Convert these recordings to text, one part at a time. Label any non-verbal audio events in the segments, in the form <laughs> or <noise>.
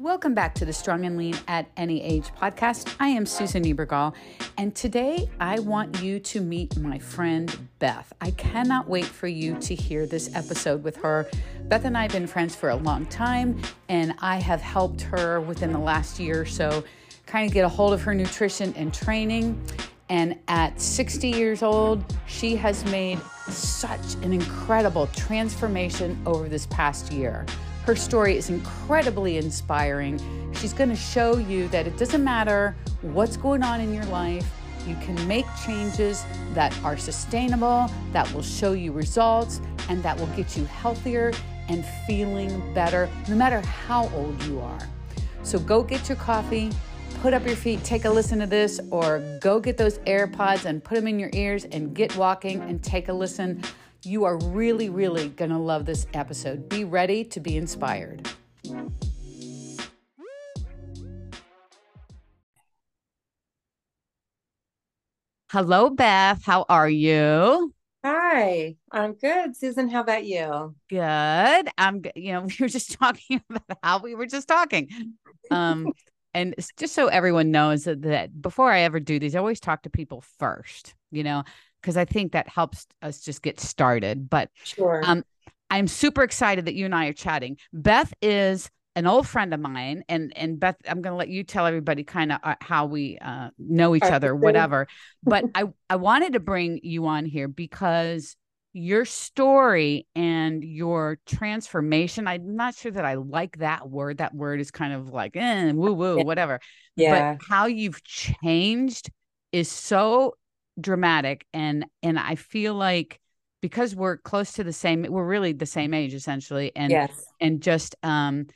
Welcome back to the Strong and Lean at Any Age podcast. I am Susan Niebergall, and today I want you to meet my friend Beth. I cannot wait for you to hear this episode with her. Beth and I have been friends for a long time, and I have helped her within the last year or so kind of get a hold of her nutrition and training. And at 60 years old, she has made such an incredible transformation over this past year. Her story is incredibly inspiring. She's going to show you that it doesn't matter what's going on in your life, you can make changes that are sustainable, that will show you results, and that will get you healthier and feeling better no matter how old you are. So go get your coffee, put up your feet, take a listen to this, or go get those AirPods and put them in your ears and get walking and take a listen. You are really, really going to love this episode. Be ready to be inspired. Hello, Beth. How are you? Hi, I'm good. Susan, how about you? Good. I'm, you know, <laughs> we were just talking <laughs> about how we were just talking. Um, <laughs> and just so everyone knows that, that before I ever do these, I always talk to people first, you know, because I think that helps us just get started. But sure. um, I'm super excited that you and I are chatting. Beth is an old friend of mine, and and Beth, I'm going to let you tell everybody kind of uh, how we uh, know each other, whatever. but <laughs> I I wanted to bring you on here because your story and your transformation. I'm not sure that I like that word. That word is kind of like eh, woo woo, whatever. Yeah. But how you've changed is so dramatic and and I feel like because we're close to the same we're really the same age essentially and yes. and just um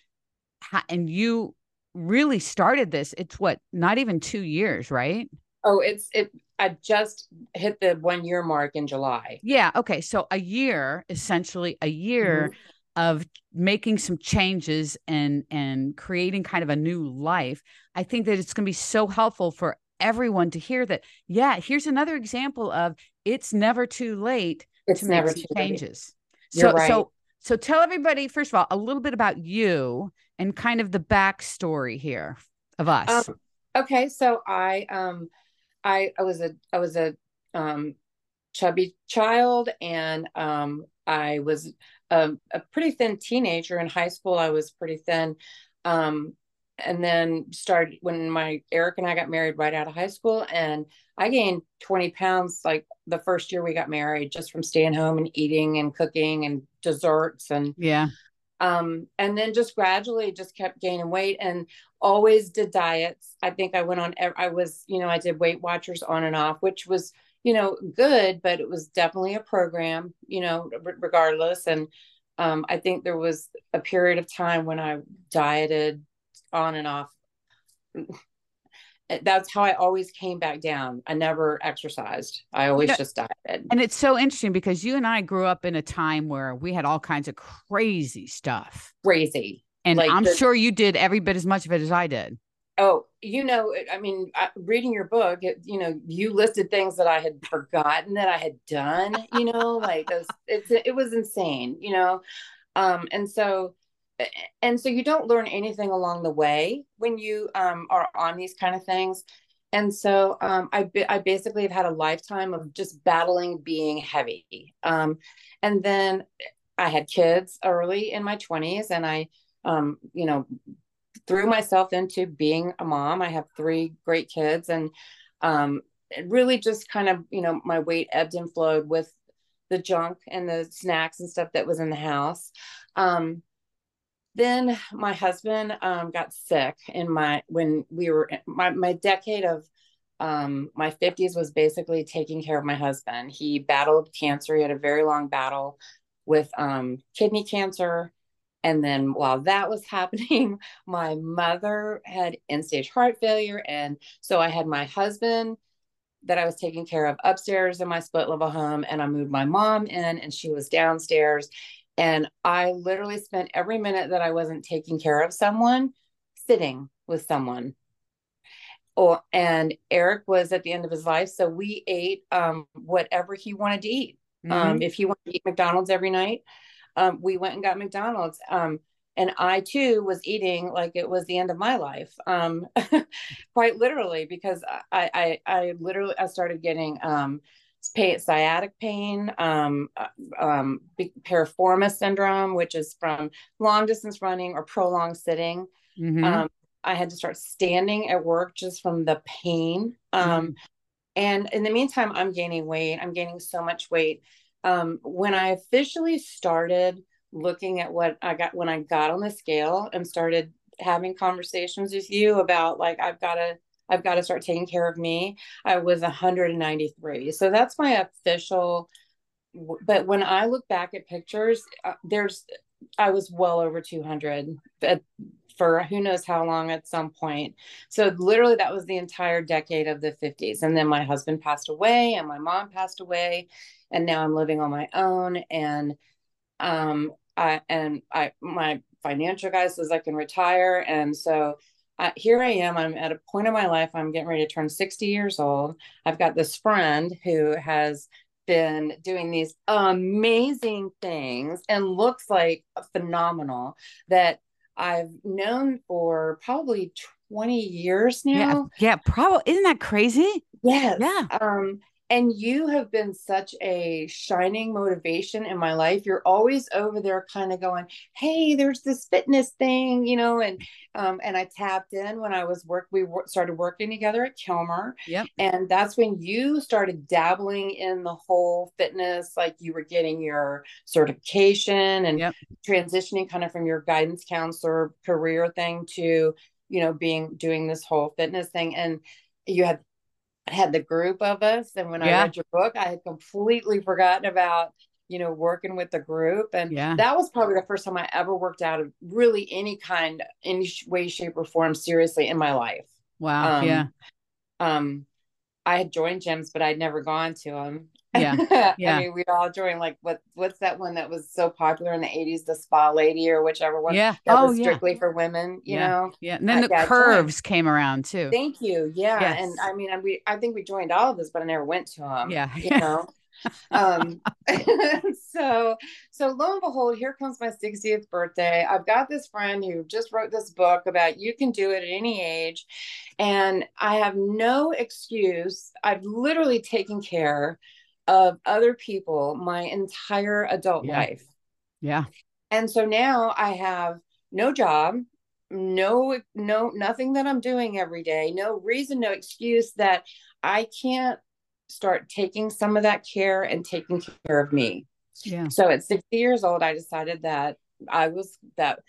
and you really started this it's what not even 2 years right oh it's it i just hit the 1 year mark in july yeah okay so a year essentially a year mm-hmm. of making some changes and and creating kind of a new life i think that it's going to be so helpful for everyone to hear that yeah here's another example of it's never too late it's to never make changes. So right. so so tell everybody first of all a little bit about you and kind of the backstory here of us. Um, okay so i um i i was a i was a um chubby child and um i was a, a pretty thin teenager in high school. I was pretty thin. Um and then started when my Eric and I got married right out of high school and I gained 20 pounds like the first year we got married just from staying home and eating and cooking and desserts and yeah. um and then just gradually just kept gaining weight and always did diets. I think I went on I was you know I did Weight Watchers on and off which was you know good but it was definitely a program you know regardless. And um I think there was a period of time when I dieted on and off. <laughs> That's how I always came back down. I never exercised. I always you know, just dieted. And it's so interesting because you and I grew up in a time where we had all kinds of crazy stuff. Crazy. And like I'm the, sure you did every bit as much of it as I did. Oh, you know, I mean, reading your book, it, you know, you listed things that I had forgotten that I had done, you know, like it was, it's, it was insane, you know? Um, and so and so you don't learn anything along the way when you um, are on these kind of things. And so um, I, I basically have had a lifetime of just battling being heavy. Um, and then i had kids early in my 20s and i um, you know threw myself into being a mom. I have three great kids and um, really just kind of you know my weight ebbed and flowed with the junk and the snacks and stuff that was in the house. Um, then my husband um, got sick in my when we were my my decade of um, my 50s was basically taking care of my husband. He battled cancer. He had a very long battle with um, kidney cancer. And then while that was <laughs> happening, my mother had end stage heart failure. And so I had my husband that I was taking care of upstairs in my split level home. And I moved my mom in, and she was downstairs. And I literally spent every minute that I wasn't taking care of someone sitting with someone. Or, and Eric was at the end of his life. So we ate um, whatever he wanted to eat. Mm-hmm. Um, if he wanted to eat McDonald's every night, um, we went and got McDonald's. Um, and I too was eating like it was the end of my life, um, <laughs> quite literally, because I, I, I literally, I started getting, um, sciatic pain, um, uh, um, piriformis syndrome, which is from long distance running or prolonged sitting. Mm-hmm. Um, I had to start standing at work just from the pain. Um, mm-hmm. And in the meantime, I'm gaining weight. I'm gaining so much weight. Um, when I officially started looking at what I got when I got on the scale and started having conversations with you about like I've got to I've got to start taking care of me. I was 193. So that's my official but when I look back at pictures uh, there's I was well over 200 for who knows how long at some point. So literally that was the entire decade of the 50s and then my husband passed away and my mom passed away and now I'm living on my own and um I, and I my financial guy says I can retire, and so uh, here I am. I'm at a point in my life. I'm getting ready to turn 60 years old. I've got this friend who has been doing these amazing things and looks like phenomenal that I've known for probably 20 years now. Yeah, yeah probably. Isn't that crazy? Yes. Yeah. Um, and you have been such a shining motivation in my life. You're always over there kind of going hey there's this fitness thing you know and um, and i tapped in when i was work we started working together at kilmer. Yep. And that's when you started dabbling in the whole fitness like you were getting your certification and yep. transitioning kind of from your guidance counselor career thing to you know being doing this whole fitness thing. And you had had the group of us and when yeah. i read your book i had completely forgotten about you know working with the group and yeah. that was probably the first time i ever worked out of really any kind any way shape or form seriously in my life wow um, yeah um i had joined gyms but i'd never gone to them yeah. <laughs> Yeah. I mean, we all joined like what what's that one that was so popular in the 80s, the spa lady or whichever one. Yeah. That oh, was strictly yeah. for women, you yeah. know. Yeah. And then the curves came around too. Thank you. Yeah. Yes. And I mean, I, we I think we joined all of this, but I never went to them. Yeah. You <laughs> know. um <laughs> so so lo and behold here comes my 60th birthday i've got this friend who just wrote this book about you can do it at any age and i have no excuse i've literally taken care of other people my entire adult yeah. life. Yeah. And so now I have no job, no no nothing that I'm doing every day, no reason, no excuse that I can't start taking some of that care and taking care of me. Yeah. So at 60 years old I decided that I was that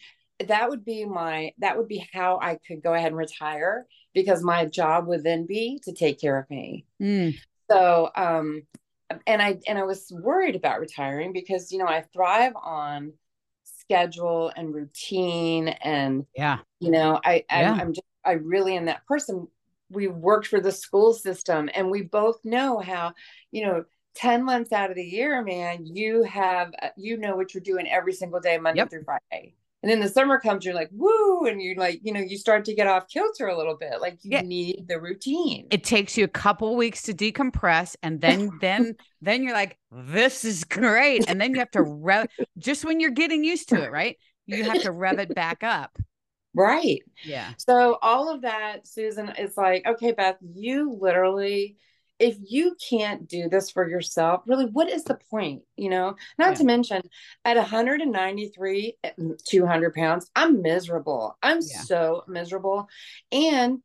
that would be my that would be how I could go ahead and retire because my job would then be to take care of me. Mm. So um and I and I was worried about retiring because you know I thrive on schedule and routine and yeah you know I, I yeah. I'm just I really am that person we worked for the school system and we both know how you know 10 months out of the year man you have uh, you know what you're doing every single day monday yep. through friday and then the summer comes you're like woo and you're like you know you start to get off kilter a little bit like you yeah. need the routine. It takes you a couple weeks to decompress and then <laughs> then then you're like this is great and then you have to rev just when you're getting used to it right? You have to rev it back up. Right. Yeah. So all of that susan is like okay beth you literally if you can't do this for yourself, really, what is the point? You know, not yeah. to mention at 193, eh, 200 pounds, I'm miserable. I'm yeah. so miserable. And,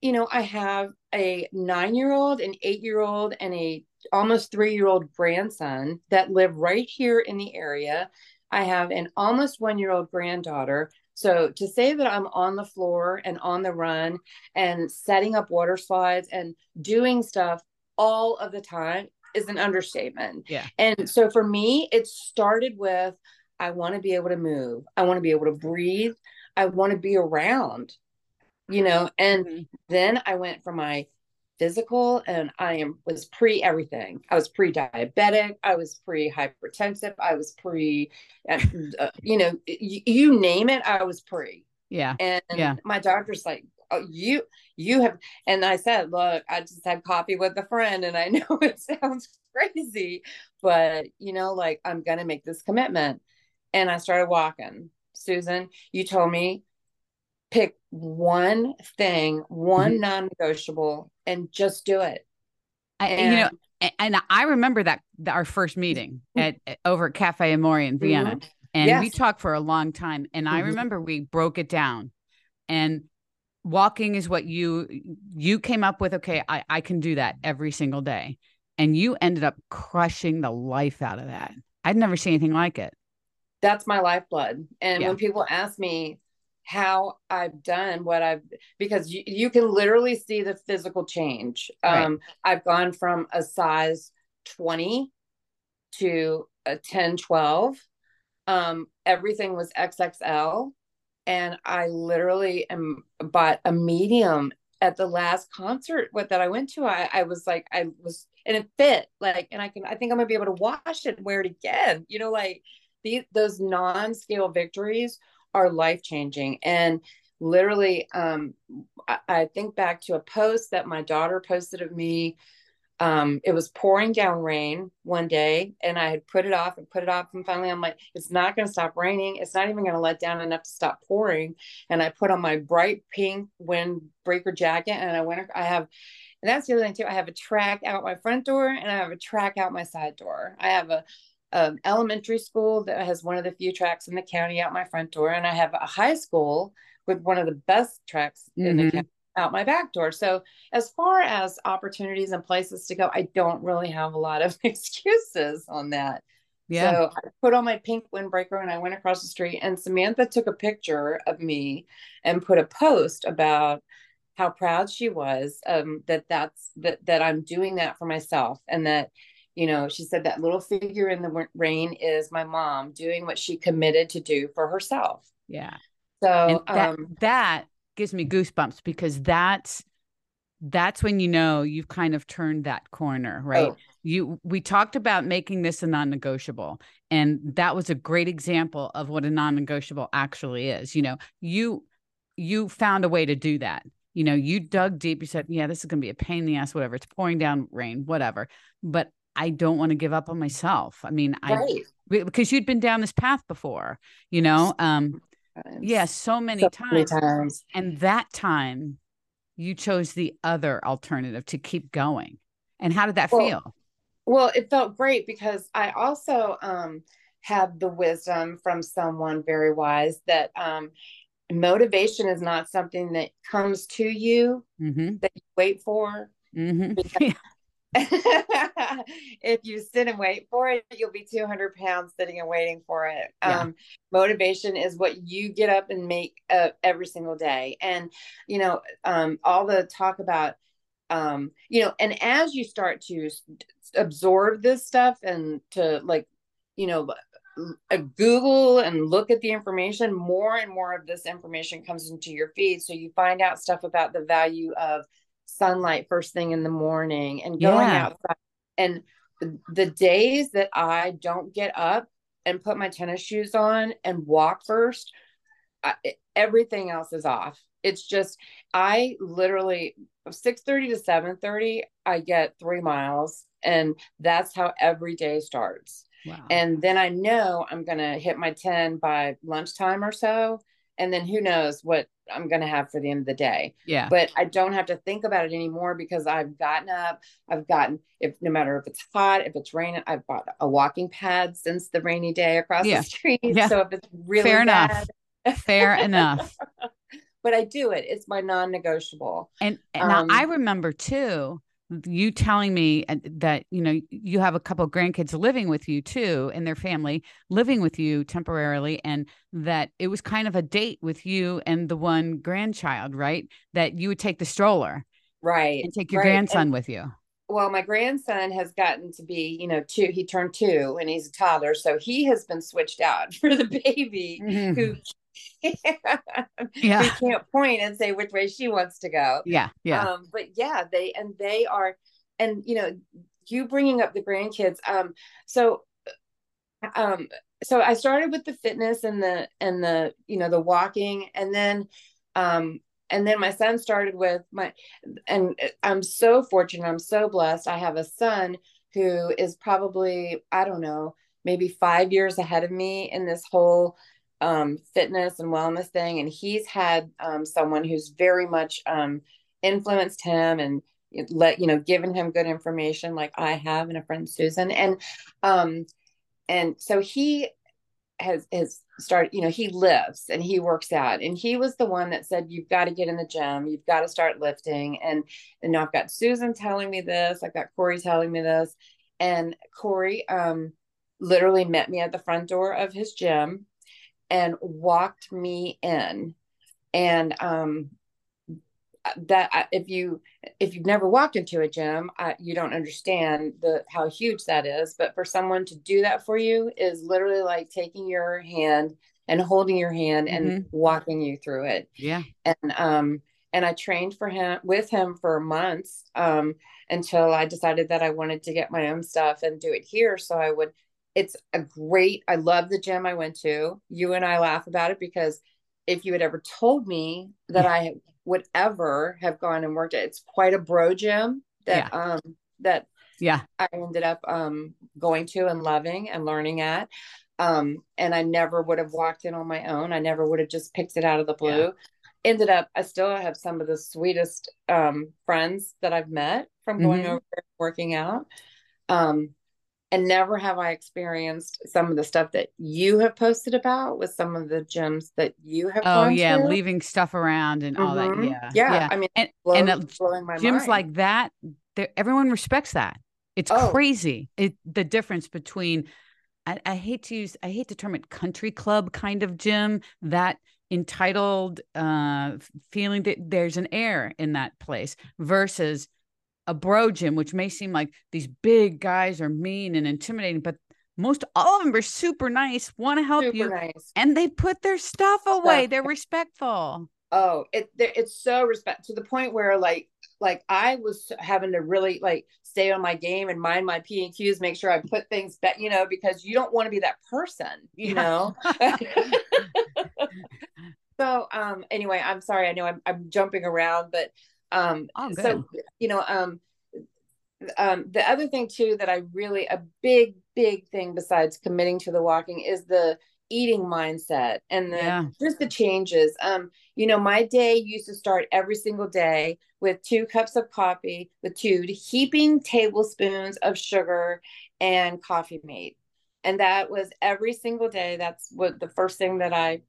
you know, I have a nine year old, an eight year old, and a almost three year old grandson that live right here in the area. I have an almost one year old granddaughter. So to say that I'm on the floor and on the run and setting up water slides and doing stuff all of the time is an understatement. Yeah. And so for me, it started with I want to be able to move. I want to be able to breathe. I want to be around, you know. And mm-hmm. then I went for my physical and I am was pre everything. I was pre diabetic. I was pre hypertensive. I was pre, uh, you know, y- you name it. I was pre. Yeah. And yeah. my doctor's like, oh, you, you have, and I said, look, I just had coffee with a friend and I <laughs> know it sounds crazy, but you know, like I'm going to make this commitment. And I started walking Susan, you told me pick one thing, one mm-hmm. non-negotiable, and just do it. I, and, you know, and I remember that our first meeting mm-hmm. at, over at Cafe Amore in Vienna, mm-hmm. and yes. we talked for a long time. And I mm-hmm. remember we broke it down, and walking is what you you came up with. Okay, I I can do that every single day, and you ended up crushing the life out of that. I'd never seen anything like it. That's my lifeblood. And yeah. when people ask me, how I've done what I've because you, you can literally see the physical change. Right. Um, I've gone from a size 20 to a 10, 12. Um, everything was XXL. And I literally am bought a medium at the last concert what that I went to. I, I was like, I was and it fit like, and I can, I think I'm gonna be able to wash it and wear it again. You know, like these those non-scale victories are life changing. And literally, um, I, I, think back to a post that my daughter posted of me. Um, it was pouring down rain one day, and I had put it off and put it off. And finally, I'm like, it's not going to stop raining. It's not even going to let down enough to stop pouring. And I put on my bright pink windbreaker jacket, and I went. I have and that's the other thing too. I have a track out my front door and I have a track out my side door. I have a um, elementary school that has one of the few tracks in the county out my front door, and I have a high school with one of the best tracks mm-hmm. in the mm-hmm. county out my back door. So as far as opportunities and places to go, I don't really have a lot of <laughs> excuses on that. Yeah. So I put on my pink windbreaker and I went across the street and Samantha took a picture of me and put a post about how proud she was um, that that's that that I'm doing that for myself and that you know, she said that little figure in the rain is my mom doing what she committed to do for herself. Yeah. So that, um, that gives me goosebumps because that's that's when you know you've kind of turned that corner, right? Oh. You we talked about making this a non-negotiable and that was a great example of what a non-negotiable actually is. You know, you you found a way to do that. You know, you dug deep, you said, "Yeah, this is going to be a pain in the ass whatever. It's pouring down rain, whatever." But I don't want to give up on myself. I mean, right. I because you'd been down this path before, you know. Um yes, yeah, so many, so times. many times. And that time you chose the other alternative to keep going. And how did that well, feel? Well, it felt great because I also um had the wisdom from someone very wise that um motivation is not something that comes to you mm-hmm. that you wait for. Mm-hmm. Because, <laughs> <laughs> if you sit and wait for it, you'll be 200 pounds sitting and waiting for it. Yeah. Um, motivation is what you get up and make uh, every single day. And, you know, um, all the talk about, um, you know, and as you start to absorb this stuff and to like, you know, Google and look at the information, more and more of this information comes into your feed. So you find out stuff about the value of sunlight first thing in the morning and going yeah. outside. And the days that I don't get up and put my tennis shoes on and walk first, I, everything else is off. It's just I literally 6:30 to 7:30 I get 3 miles and that's how every day starts. Wow. And then I know I'm going to hit my 10 by lunchtime or so and then who knows what I'm going to have for the end of the day. Yeah. But I don't have to think about it anymore because I've gotten up. I've gotten, if no matter if it's hot, if it's raining, I've bought a walking pad since the rainy day across yeah. the street. Yeah. So if it's really fair bad, enough, fair <laughs> enough. But I do it. It's my non-negotiable. And, and um, now I remember too you telling me uh, that you know you have a couple of grandkids living with you too and their family living with you temporarily and that it was kind of a date with you and the one grandchild right that you would take the stroller right and take your right. grandson and, with you well my grandson has gotten to be you know two he turned two and he's a toddler so he has been switched out <laughs> for the baby mm-hmm. who <laughs> yeah. we can't point and say which way she wants to go. Yeah. Yeah. Um, but yeah, they, and they are, and you know, you bringing up the grandkids. Um, so, um, so I started with the fitness and the, and the, you know, the walking and then, um, and then my son started with my, and I'm so fortunate. I'm so blessed. I have a son who is probably, I don't know, maybe five years ahead of me in this whole um, fitness and wellness thing, and he's had um, someone who's very much um, influenced him and let you know given him good information like i have and a friend susan. And um and so he has has started you know he lifts and he works out. And he was the one that said you've got to get in the gym. You've got to start lifting. And and now i've got susan telling me this. I've got corey telling me this. And corey um literally met me at the front door of his gym and walked me in. And um that if you if you've never walked into a gym I, you don't understand the how huge that is. But for someone to do that for you is literally like taking your hand and holding your hand and mm-hmm. walking you through it. Yeah. And um and i trained for him with him for months um until i decided that i wanted to get my own stuff and do it here. So i would it's a great i love the gym i went to you and i laugh about it because if you had ever told me that I would ever have gone and worked at. It's quite a bro gym that yeah. um that yeah I ended up um going to and loving and learning at. Um and I never would have walked in on my own. I never would have just picked it out of the blue. Yeah. Ended up I still have some of the sweetest um friends that I've met from going mm-hmm. over working out. Um and never have I experienced some of the stuff that you have posted about with some of the gyms that you have. Oh yeah, to. leaving stuff around and mm-hmm. all that. Mm-hmm. Yeah, yeah, yeah. I mean, and, blows, and gyms mind. like that, everyone respects that. It's oh. crazy. It the difference between. I, I hate to use. I hate to term it country club kind of gym. That entitled uh feeling that there's an air in that place versus a bro gym, which may seem like these big guys are mean and intimidating, but most all of them are super nice, want to help super you, nice. and they put their stuff away. They're respectful. Oh, it it's so respect to the point where like like I was having to really like stay on my game and mind my P and Qs, make sure I put things back, you know, because you don't want to be that person, you yeah. know. <laughs> <laughs> so um anyway, I'm sorry. I know I'm I'm jumping around, but um, oh, so you know, um, um, the other thing too that I really a big big thing besides committing to the walking is the eating mindset and the yeah. just the changes. Um, you know, my day used to start every single day with two cups of coffee, with two heaping tablespoons of sugar and coffee mate. And that was every single day. That's what the first thing that I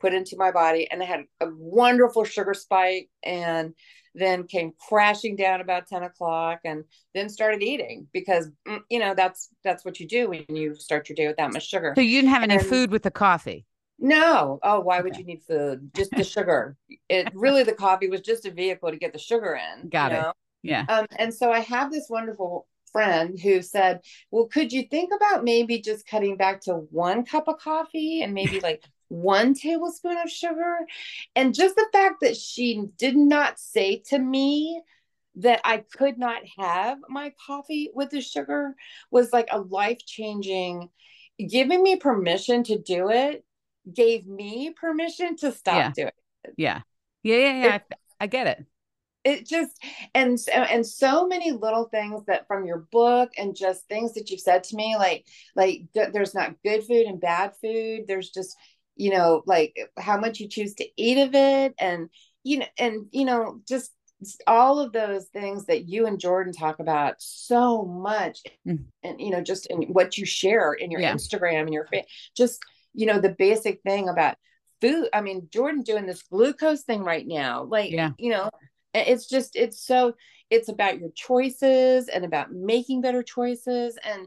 put into my body. And I had a wonderful sugar spike and then came crashing down about 10 o'clock and then started eating because mm, you know that's that's what you do when you start your day with that much sugar. So you didn't have any food with the coffee? No. Oh why okay. would you need food? Just the sugar. It really the coffee was just a vehicle to get the sugar in got it. know? yeah. Um, and so i have this wonderful friend who said well could you think about maybe just cutting back to one cup of coffee and maybe like one tablespoon of sugar. And just the fact that she did not say to me that I could not have my coffee with the sugar was like a life changing, giving me permission to do it gave me permission to stop yeah. doing it. Yeah. Yeah. Yeah. Yeah. It, I, I get it it just and and so many little things that from your book and just things that you've said to me like like there's not good food and bad food there's just you know like how much you choose to eat of it and you know and you know just all of those things that you and Jordan talk about so much mm. and you know just in what you share in your yeah. Instagram and your just you know the basic thing about food I mean Jordan doing this glucose thing right now like yeah. you know it's just it's so it's about your choices and about making better choices and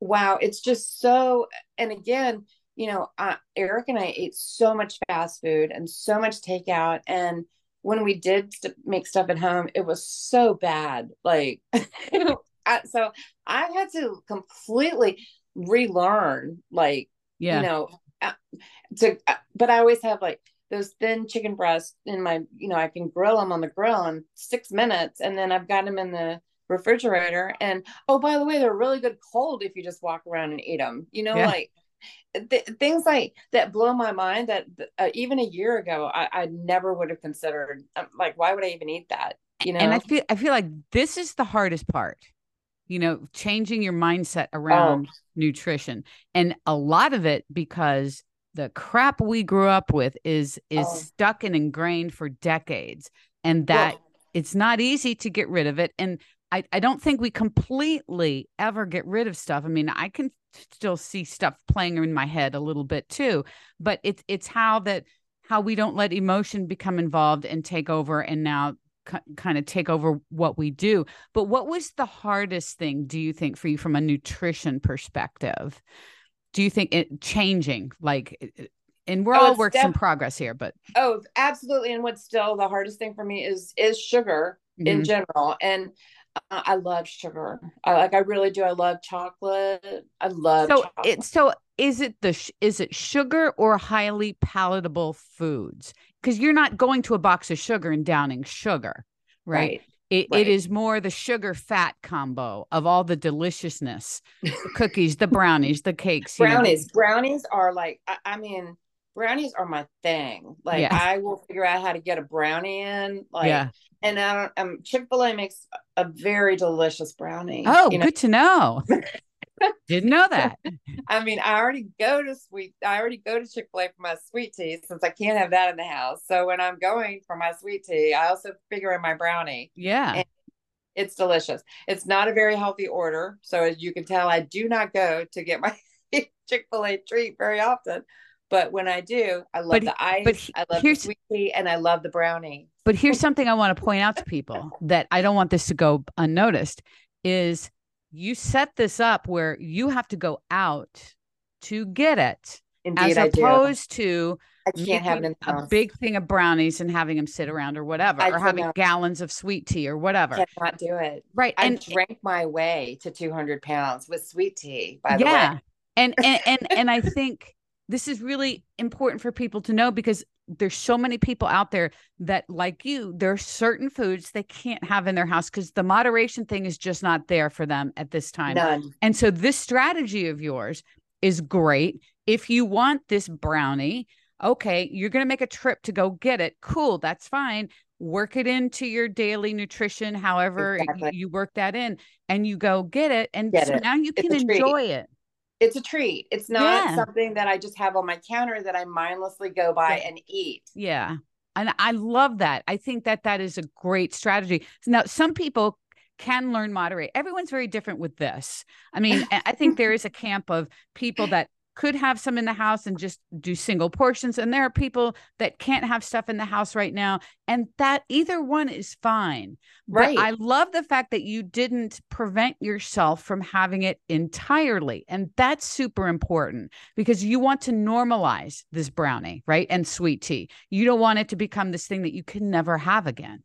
wow it's just so and again you know, uh, Eric and I ate so much fast food and so much takeout. And when we did st- make stuff at home, it was so bad. Like, <laughs> so I had to completely relearn, like, yeah. you know, uh, to, uh, but I always have like those thin chicken breasts in my, you know, I can grill them on the grill in six minutes and then I've got them in the refrigerator. And oh, by the way, they're really good cold if you just walk around and eat them, you know, yeah. like, th- things like that blow my mind that uh, even a year ago I, I never would have considered um, like why would i even eat that you know and i feel i feel like this is the hardest part you know changing your mindset around oh. nutrition and a lot of it because the crap we grew up with is is Oh. stuck and ingrained for decades and that Well- it's not easy to get rid of it and I, I don't think we completely ever get rid of stuff. I mean, I can still see stuff playing in my head a little bit too, but it's it's how that how we don't let emotion become involved and take over and now kind of take over what we do. But what was the hardest thing do you think for you from a nutrition perspective? Do you think it changing like and we're Oh, all works in progress here, but Oh, absolutely. And what's still the hardest thing for me is is sugar in Mhm. general. And uh, I love sugar. I like I really do. I love chocolate. I love so chocolate. it so is it the sh- is it sugar or highly palatable foods because you're not going to a box of sugar and downing sugar right, It, right. it is more the sugar fat combo of all the deliciousness the cookies the brownies the cakes you know, brownies brownies are like I, I mean brownies are my thing. Like Yeah. i will figure out how to get a brownie in like yeah. and i don't um chick-fil-a makes a very delicious brownie oh you know? good to know. <laughs> Didn't know that. I mean i already go to sweet i already go to chick-fil-a for my sweet tea since i can't have that in the house. So when i'm going for my sweet tea i also figure in my brownie. Yeah. And- it's delicious. It's not a very healthy order. So as you can tell i do not go to get my <laughs> chick-fil-a treat very often but when i do i love But- the ice but he- i love the here's- sweet tea and i love the brownie But here's something I want to point out to people <laughs> that I don't want this to go unnoticed is you set this up where you have to go out to get it indeed as i opposed to i can't have it making in the a big thing of brownies and having them sit around or whatever I or having gallons of sweet tea or whatever. cannot do it Right. i And drank my way to 200 pounds with sweet tea by the yeah. way And and and and I think this is really important for people to know because there's so many people out there that like you there are certain foods they can't have in their house because the moderation thing is just not there for them at this time none And so this strategy of yours is great. If you want this brownie, okay, you're going to make a trip to go get it. Cool, that's fine. Work it into your daily nutrition, however Exactly. you work that in, and you go get it. And Get so it. now you It's can enjoy it. It's a treat it's not Yeah. something that i just have on my counter that i mindlessly go by Yeah. and eat Yeah. And I love that. I think that that is a great strategy. Now, some people can learn moderate. Everyone's very different with this. I mean, <laughs> I I think there is a camp of people that could have some in the house and just do single portions. And there are people that can't have stuff in the house right now. And that either one is fine. Right. But I love the fact that you didn't prevent yourself from having it entirely. And that's super important because you want to normalize this brownie, right? And sweet tea. You don't want it to become this thing that you can never have again.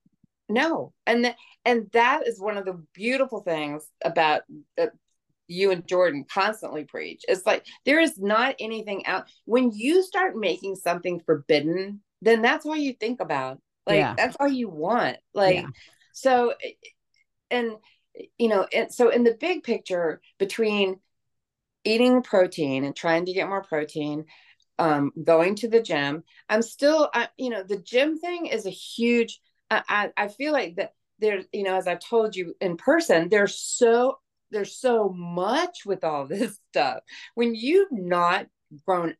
No, and and that is one of the beautiful things about that you and Jordan constantly preach. It's like there is not anything out when you start making something forbidden, then that's all you think about. Like Yeah. that's all you want. Like Yeah. so, and you know, and so in the big picture between eating protein and trying to get more protein um going to the gym i'm still I, you know the gym thing is a huge I, I I feel like that there's you know as i told you in person there's so there's so much with all <laughs> this stuff when you've not grown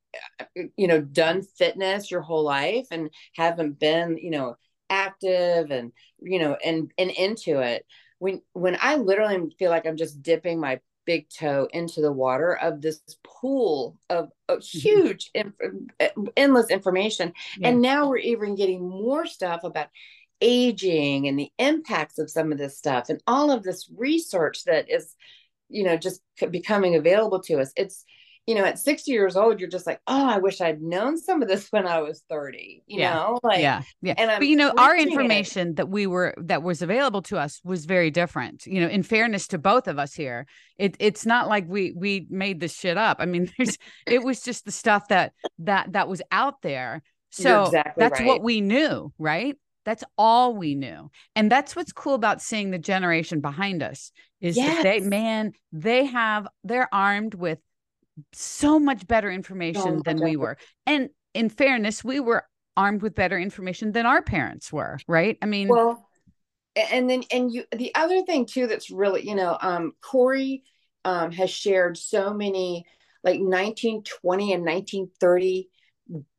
you know done fitness your whole life and haven't been you know active and you know and and into it when when i literally feel like i'm just dipping my big toe into the water of this pool of, of huge inf- uh, endless information Yeah. and now we're even getting more stuff about aging and the impacts of some of this stuff and all of this research that is you know just becoming available to us it's you know at 60 years old you're just like oh i wish i'd known <laughs> some of this when i was 30 you Yeah. know like yeah. Yeah. and I'm but you know, our preaching it. information that we were that was available to us was very different. You know, in fairness to both of us here, it it's not like we we made this shit up. I mean, <laughs> there's it was just the stuff that that that was out there. So exactly that's what we knew, right? That's all we knew. And that's what's cool about seeing the generation behind us is that they man, they have they're armed with so much better information than we were. And in fairness, we were armed with better information than our parents were, right? I mean, well and then and you the other thing too that's really you know um corey um has shared so many like 1920 and 1930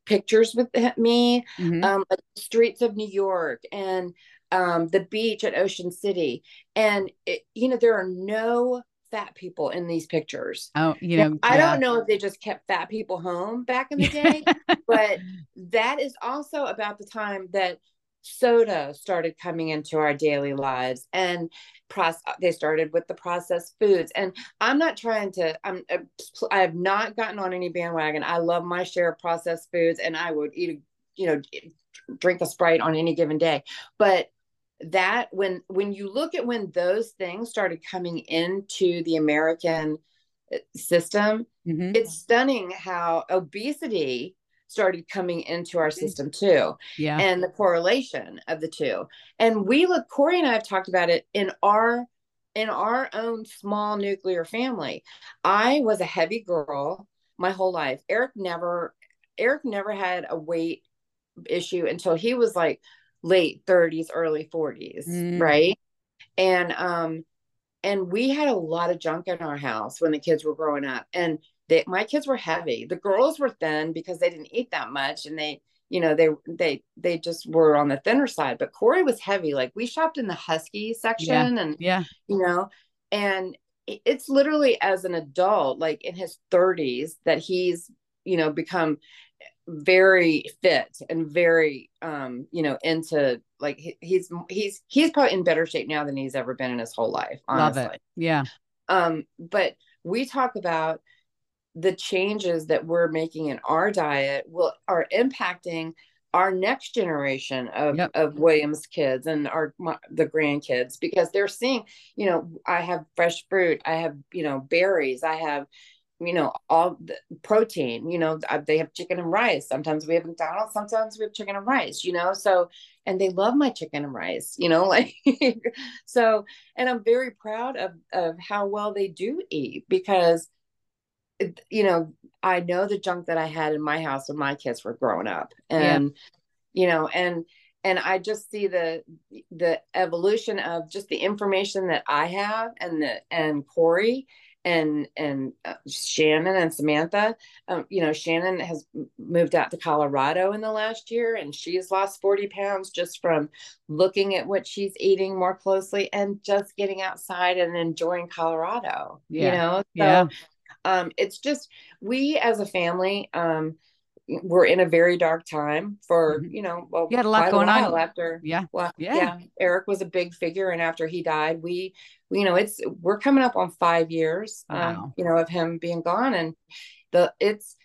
pictures with me, mm-hmm. um, like streets of New York and um, the beach at Ocean City. And, it, you know, there are no fat people in these pictures. Oh, you know, now, I don't know if they just kept fat people home back in the day, <laughs> but that is also about the time that soda started coming into our daily lives and process they started with the processed foods. And i'm not trying to i'm uh, i have not gotten on any bandwagon. I love my share of processed foods and i would eat a you know drink a sprite on any given day. But that when when you look at when those things started coming into the american uh, system mm-hmm. it's stunning how obesity started coming into our mm-hmm. system too. Yeah. And the correlation of the two. And we look, Corey and I have talked about it in our in our own small nuclear family. I was a heavy girl my whole life. Eric never Eric never had a weight issue until he was like late 30s, early 40s, mm. right? And um and we had a lot of junk in our house when the kids were growing up. And they my kids were heavy. The girls were thin because they didn't eat that much and they you know they they they just were on the thinner side but corey was heavy like we shopped in the husky section yeah. and yeah you know and it's literally as an adult like in his 30s that he's you know become very fit and very um you know into like he, he's he's he's probably in better shape now than he's ever been in his whole life honestly. love it yeah um but we talk about the changes that we're making in our diet will are impacting our next generation of, yep. of Williams kids and our my, the grandkids because they're seeing, you know, I have fresh fruit, I have, you know, berries, I have, you know, all the protein, you know, they have chicken and rice. Sometimes we have McDonald's, sometimes we have chicken and rice, you know, so, and they love my chicken and rice, you know, <laughs> like, so, and I'm very proud of, of how well they do eat because you know, I know the junk that I had in my house when my kids were growing up. And, yeah. you know, and, and I just see the the evolution of just the information that I have and the and Corey and and uh, Shannon and Samantha. Um, you know, Shannon has moved out to Colorado in the last year, and she's lost forty pounds just from looking at what she's eating more closely and just getting outside and enjoying Colorado. Yeah. You know, so yeah um, it's just we as a family um, we're in a very dark time for mm-hmm. you know well you had a lot going a on after yeah well yeah. yeah eric was a big figure and after he died we you know it's we're coming up on five years um, wow. um, you know of him being gone and the it's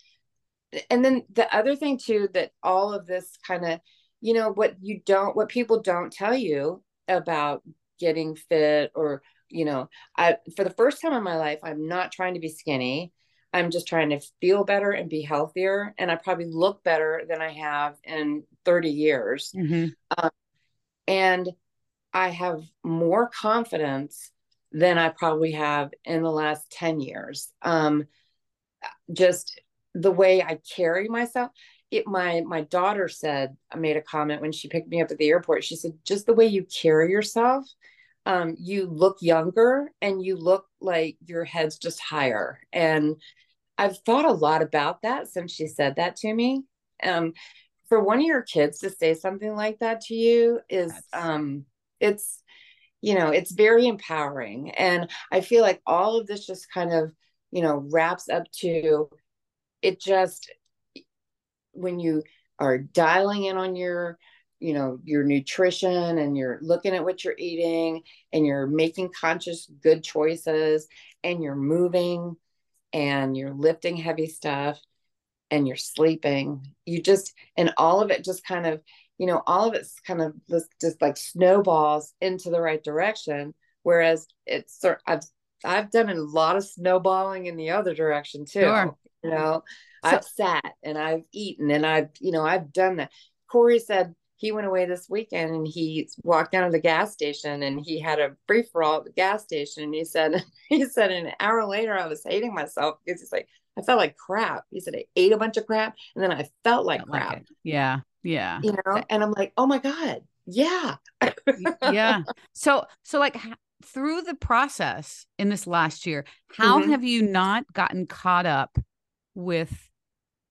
and then the other thing too that all of this kind of you know what you don't what people don't tell you about getting fit or you know, I for the first time in my life, I'm not trying to be skinny. I'm just trying to feel better and be healthier. And I probably look better than I have in 30 years. Mm-hmm. Um, and I have more confidence than I probably have in the last 10 years. Um, just the way I carry myself. It, my my daughter said I made a comment when she picked me up at the airport. She said, just the way you carry yourself um, you look younger and you look like your head's just higher. And I've thought a lot about that since she said that to me. Um, for one of your kids to say something like that to you is, um, it's, you know, it's very empowering. And I feel like all of this just kind of, you know, wraps up to it just when you are dialing in on your you know your nutrition and you're looking at what you're eating and you're making conscious good choices and you're moving and you're lifting heavy stuff and you're sleeping you just and all of it just kind of you know all of it's kind of just, just like snowballs into the right direction. Whereas it's i've i've done a lot of snowballing in the other direction too sure. you know. So, i've sat and i've eaten and i've you know i've done that. Corey said he went away this weekend and he walked down to the gas station and he had a free for all at the gas station. And he said, <laughs> he said, an hour later, I was hating myself because he's like, I felt like crap. He said, I ate a bunch of crap and then I felt like crap. Like yeah. Yeah. You know, and I'm like, oh my God. Yeah. yeah. So, so like through the process in this last year, how mm-hmm. have you not gotten caught up with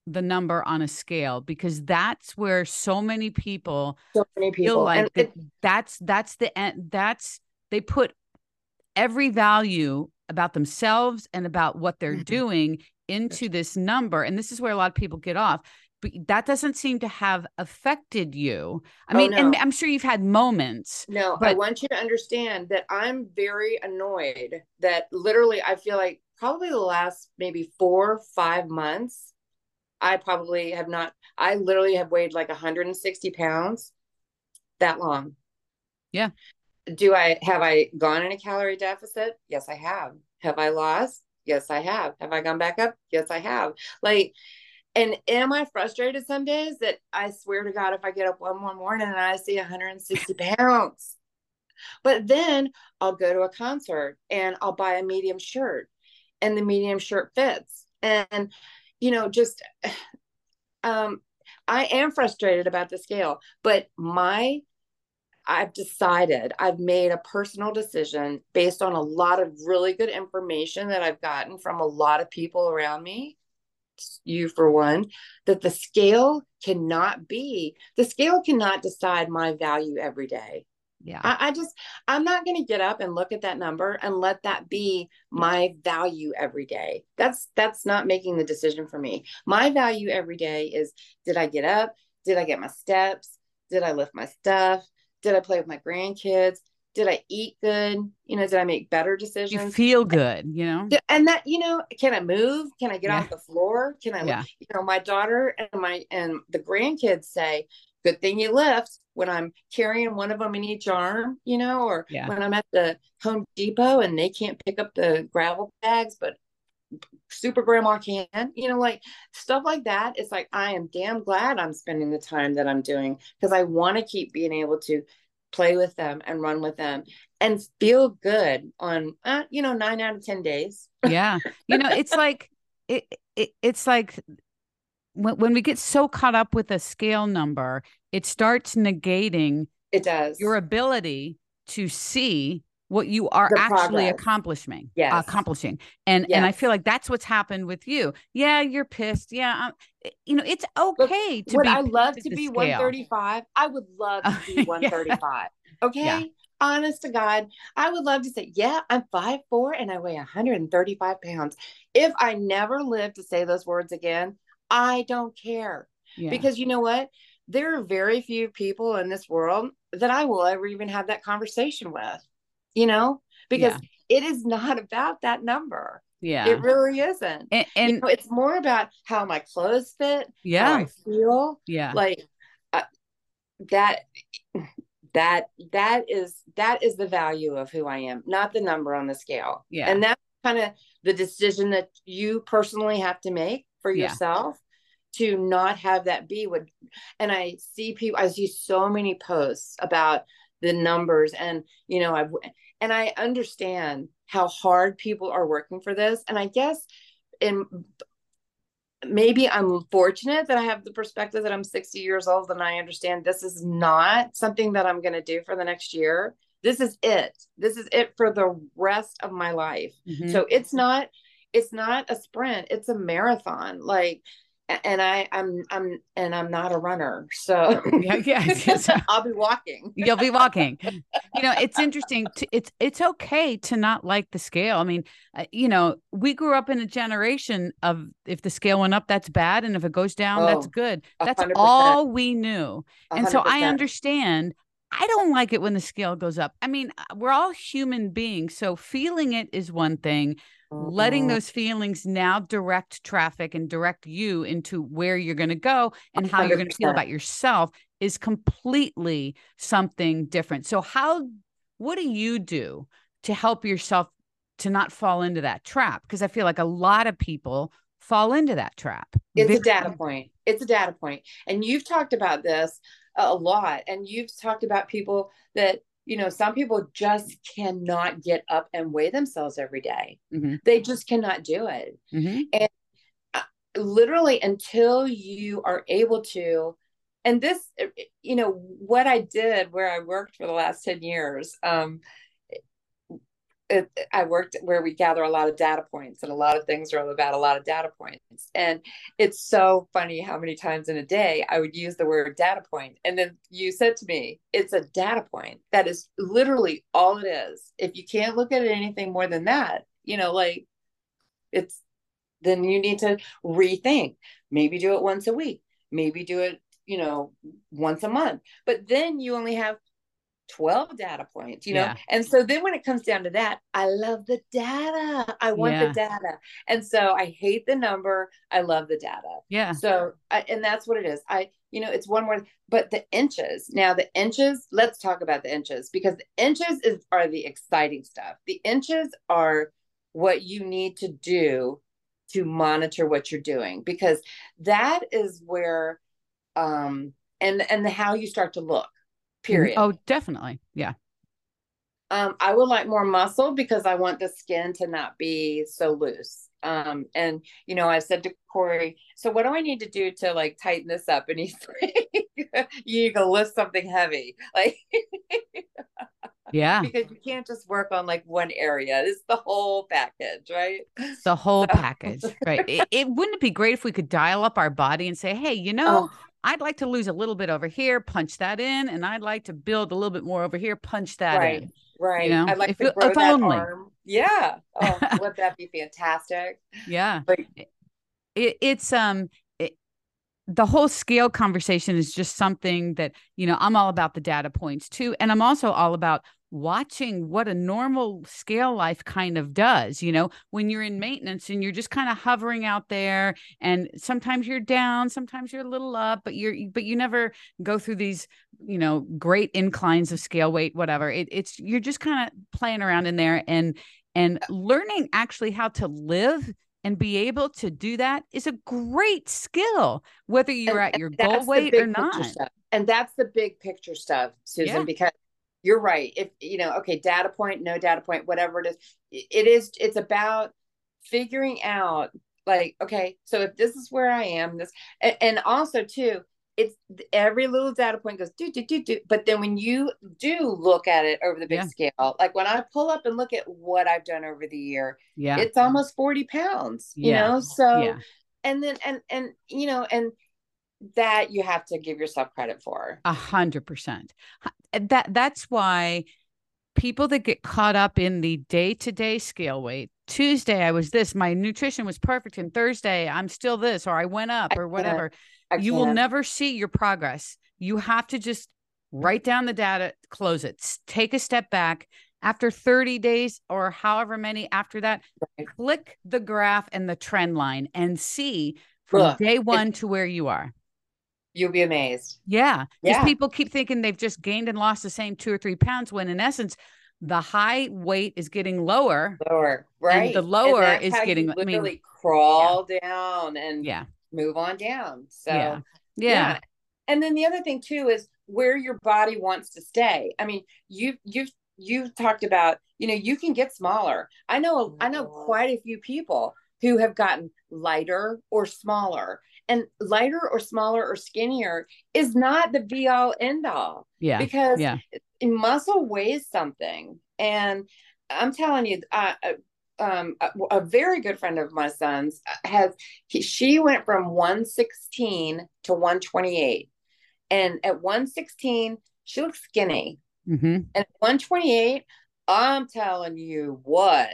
the number on a scale because that's where so many people, so many people feel like and that it- that's that's the end that's they put every value about themselves and about what they're Mhm. doing into this number and this is where a lot of people get off but that doesn't seem to have affected you. I Oh, mean and i'm sure you've had moments No, but- I want you to understand that I'm very annoyed that literally I feel like probably the last maybe four, five months, I probably have not, I literally have weighed like 160 pounds that long. Yeah. Do I, have I gone in a calorie deficit? Yes, I have. Have I lost? Yes, I have. Have I gone back up? Yes, I have. Like, and am I frustrated some days that I swear to God, if I get up one more morning and I see 160 pounds, but then I'll go to a concert and I'll buy a medium shirt and the medium shirt fits. And, you know, just, <sighs> um, I am frustrated about the scale, but my, I've decided, I've made a personal decision based on a lot of really good information that I've gotten from a lot of people around me you for one, that the scale cannot be, the scale cannot decide my value every day. Yeah I, I just, I'm not going to get up and look at that number and let that be my value every day. That's, that's not making the decision for me. My value every day is did I get up? Did I get my steps? Did I lift my stuff? Did I play with my grandkids? Did I eat good? You know, did I make better you decisions? feel good you know and that you know can i move can i get Yeah. off the floor can i Yeah. you know my daughter and my and the grandkids say good thing you lift when i'm carrying one of them in each arm you know or Yeah. when i'm at the home depot and they can't pick up the gravel bags but super grandma can you know like stuff like that. It's like i am damn glad i'm spending the time that i'm doing because i want to keep being able to play with them and run with them and feel good on uh, you know nine out of ten days. Yeah. You know it's like it, it it's like when, when we get so caught up with a scale number it starts negating It does. your ability to see what you are The actually progress. accomplishing Yes. accomplishing and and i feel like that's what's happened with you yeah you're pissed yeah I'm, eh, you know it's okay to would be I love to be scale. 135? I would love to be <laughs> yeah. 135. Okay. Yeah. Honest to God, I would love to say, yeah, I'm five four and I weigh 135 pounds. If I never live to say those words again, I don't care. yeah. Because you know what? There are very few people in this world that I will ever even have that conversation with, you know, because it is not about that number. yeah It really isn't. and, you know, it's more about how my clothes fit, how yeah I feel, yeah like uh, that. That that is that is the value of who I am, not the number on the scale. Yeah. and that's kind of the decision that you personally have to make for Yeah. yourself to not have that be what. And I see people, I see so many posts about the numbers, and you know, I've and I understand how hard people are working for this, and I guess in maybe I'm fortunate that I have the perspective that I'm 60 years old and I understand this is not something that I'm going to do for the next year. This is it. This is it for the rest of my life. Mhm. So it's not it's not a sprint, it's a marathon. Like and I I'm I'm and I'm not a runner. So <laughs> Yeah. <laughs> I'll be walking. you'll be walking <laughs> you know it's interesting to, it's it's okay to not like the scale i mean uh, you know we grew up in a generation of if the scale went up that's bad and if it goes down that's Oh, good that's hundred percent. all we knew and so i understand i don't like it when the scale goes up i mean uh, we're all human beings so feeling it is one thing letting Mhm. those feelings now direct traffic and direct you into where you're going to go and how you're going to feel about yourself is completely something different. So how what do you do to help yourself to not fall into that trap because I feel like a lot of people fall into that trap. it's a data point it's a data point and you've talked about this a lot and you've talked about people that you know some people just cannot get up and weigh themselves every day. Mhm, they just cannot do it. Mhm. literally until you are able to and this you know what i did where i worked for the last 10 years um it, I worked where we gather a lot of data points, and a lot of things are about a lot of data points. And it's so funny how many times in a day I would use the word data point. And then you said to me, it's a data point. That is literally all it is. If you can't look at it anything more than that, you know, like it's then you need to rethink. Maybe do it once a week. Maybe do it, you know, once a month. But then you only have 12 data points, you know? Yeah. And so then when it comes down to that, I love the data. I want yeah. the data. And so I hate the number. I love the data. Yeah. So, I, and that's what it is. I, you know, it's one more, but the inches. Now, the inches, let's talk about the inches because the inches is are the exciting stuff. The inches are what you need to do to monitor what you're doing because that is where um and and the how you start to look period oh definitely. Yeah. Um i would like more muscle because i want the skin to not be so loose. Um and you know i said to corey so what do i need to do to like tighten this up? And he's like <laughs> you need to lift something heavy. <laughs> Like yeah. because you can't just work on like one area. It's the whole package right? The whole so. package right. It, it, wouldn't it be great if we could dial up our body and say hey you <laughs> know oh. I'd like to lose a little bit over here, punch that in, and I'd like to build a little bit more over here, punch that right. in. Right. You know, I'd like if, to grow that only. arm. Yeah. Oh, <laughs> would that be fantastic? Yeah. But it, it's um it, the whole scale conversation is just something that you know I'm all about the data points too, and I'm also all about watching what a normal scale life kind of does you know? When you're in maintenance and you're just kind of hovering out there and sometimes you're down sometimes you're a little up but you're but you never go through these you know great inclines of scale weight whatever. It, it's you're just kind of playing around in there and and learning actually how to live and be able to do that is a great skill whether you're and, at your goal weight or not. and that's the big picture stuff susan yeah. because you're right. If you know, okay, data point, no data point, whatever it is, it is. It's about figuring out, like, okay, so if this is where I am, this, and, and also too, it's every little data point goes do do do do. But then when you do look at it over the big yeah. scale, like when I pull up and look at what I've done over the year, yeah, it's almost forty pounds. You know, so. Yeah. And then and and you know and that you have to give yourself credit for. A hundred percent. That that's why people that get caught up in the day-to-day scale weight. Tuesday I was this, my nutrition was perfect, and Thursday I'm still this, or I went up, or whatever. You will never see your progress. You have to just write down the data, close it, take a step back. After 30 days or however many after that, right. click the graph and the trend line and see from Look, day one to where you are. You'll be amazed. Yeah. Because yeah. people keep thinking they've just gained and lost the same two or three pounds when in essence, the high weight is getting lower. Lower, right? the lower is getting literally I mean, crawl yeah. down and yeah, move on down. So yeah. yeah. yeah. And then the other thing too is where your body wants to stay. I mean, you you've you've talked about, you know, you can get smaller. I know I know mm-hmm. quite a few people who have gotten lighter or smaller and lighter or smaller or skinnier is not the be all end all. Yeah. Because yeah. muscle weighs something. And I'm telling you, uh, um, a, a, very good friend of my son's has, he, she went from 116 to 128. And at 116, she looks skinny. Mm-hmm. And 128, I'm telling you what,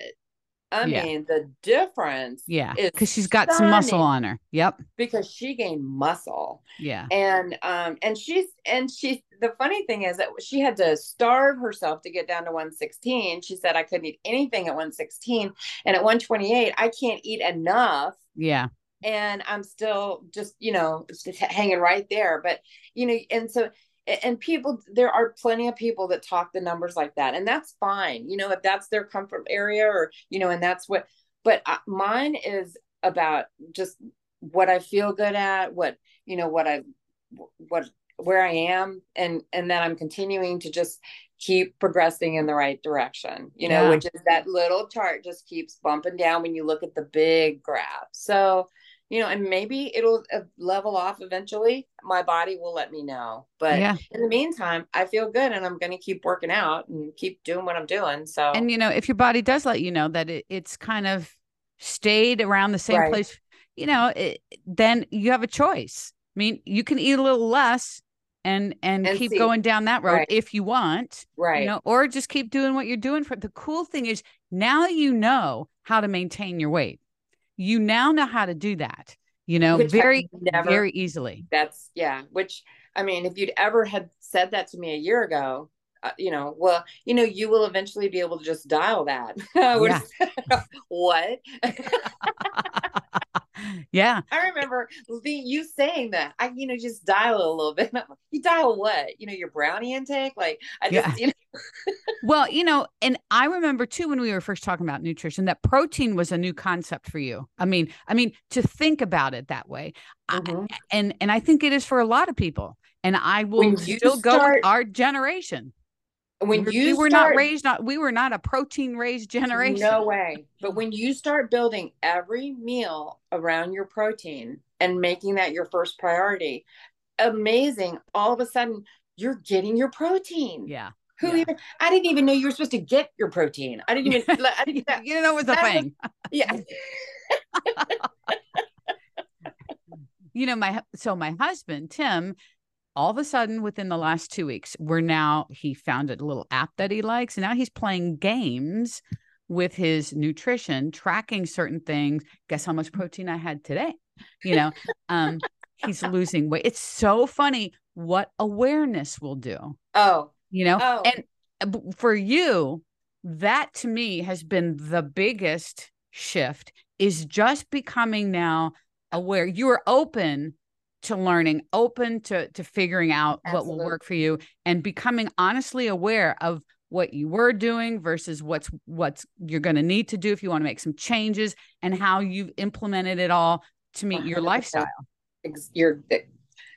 I yeah. mean, the difference. Yeah. Because she's got some muscle on her. Yep. Because she gained muscle. Yeah. And um and she's and she's the funny thing is that she had to starve herself to get down to 116. She said I couldn't eat anything at 116. And at 128, I can't eat enough. Yeah. And I'm still just, you know, just hanging right there. But you know, and so and people there are plenty of people that talk the numbers like that and that's fine you know if that's their comfort area or you know and that's what but I, mine is about just what i feel good at what you know what i what where i am and and then i'm continuing to just keep progressing in the right direction you know yeah. which is that little chart just keeps bumping down when you look at the big graph so you know, and maybe it'll uh, level off eventually. My body will let me know. But yeah. in the meantime, I feel good and I'm going to keep working out and keep doing what I'm doing. So, and you know, if your body does let you know that it, it's kind of stayed around the same right. place, you know, it, then you have a choice. I mean, you can eat a little less and and, and keep see. going down that road right. if you want right you know or just keep doing what you're doing for the cool thing is now you know how to maintain your weight you now know how to do that you know which very never, very easily. That's yeah which i mean if you'd ever had said that to me a year ago uh, you know well you know you will eventually be able to just dial that. <laughs> <laughs> What <laughs> yeah. I remember the, you saying that i you know just dial a little bit <laughs> you dial what? You know your brownie intake? Like i just yeah. you know <laughs> well you know and i remember too when we were first talking about nutrition that protein was a new concept for you. I mean i mean to think about it that way. Mm-hmm. I, and and i think it is for a lot of people and i will still start, go with our generation when you we were start, not raised not we were not a protein raised generation. No way. But when you start building every meal around your protein and making that your first priority amazing all of a sudden you're getting your protein. Yeah. Who yeah. even i didn't even know you were supposed to get your protein. I didn't even <laughs> I didn't, <laughs> you didn't know it was a thing was, <laughs> yeah. You know my so my husband tim all of a sudden within the last two weeks we're now he found a little app that he likes and now he's playing games with his nutrition tracking certain things. Guess how much protein i had today you know? <laughs> Um he's losing weight. It's so funny what awareness will do oh. you know? Oh. and uh, for you that to me has been the biggest shift is just becoming now aware. You're open to learning, open to to figuring out Absolutely. what will work for you and becoming honestly aware of what you were doing versus what's what's you're going to need to do if you want to make some changes and how you've implemented it all to meet 100%. your lifestyle. You're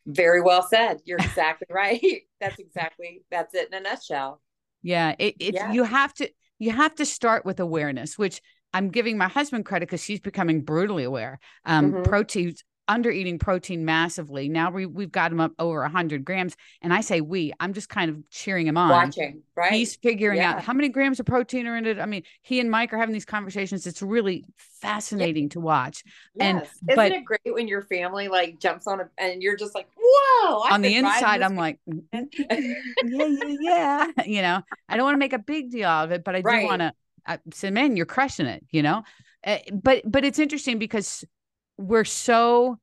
very well said. You're exactly <laughs> right. That's exactly that's it in a nutshell. Yeah, it, it's yeah. you have to you have to start with awareness, which I'm giving my husband credit because she's becoming brutally aware. Um, mm-hmm. Proteins under eating protein massively. Now we, we've got him up over 100 grams. And I say we, I'm just kind of cheering him on. Watching, right? He's figuring yeah. out how many grams of protein are in it. I mean, he and Mike are having these conversations. It's really fascinating yeah. to watch. Yes. And isn't but, it great when your family like jumps on it and you're just like, whoa. I've on the inside, I'm like, <laughs> mm, mm, mm, yeah, yeah, yeah. <laughs> You know, I don't want to make a big deal of it, but I right. do want to I say, man, you're crushing it, you know? Uh, but, but it's interesting because we're so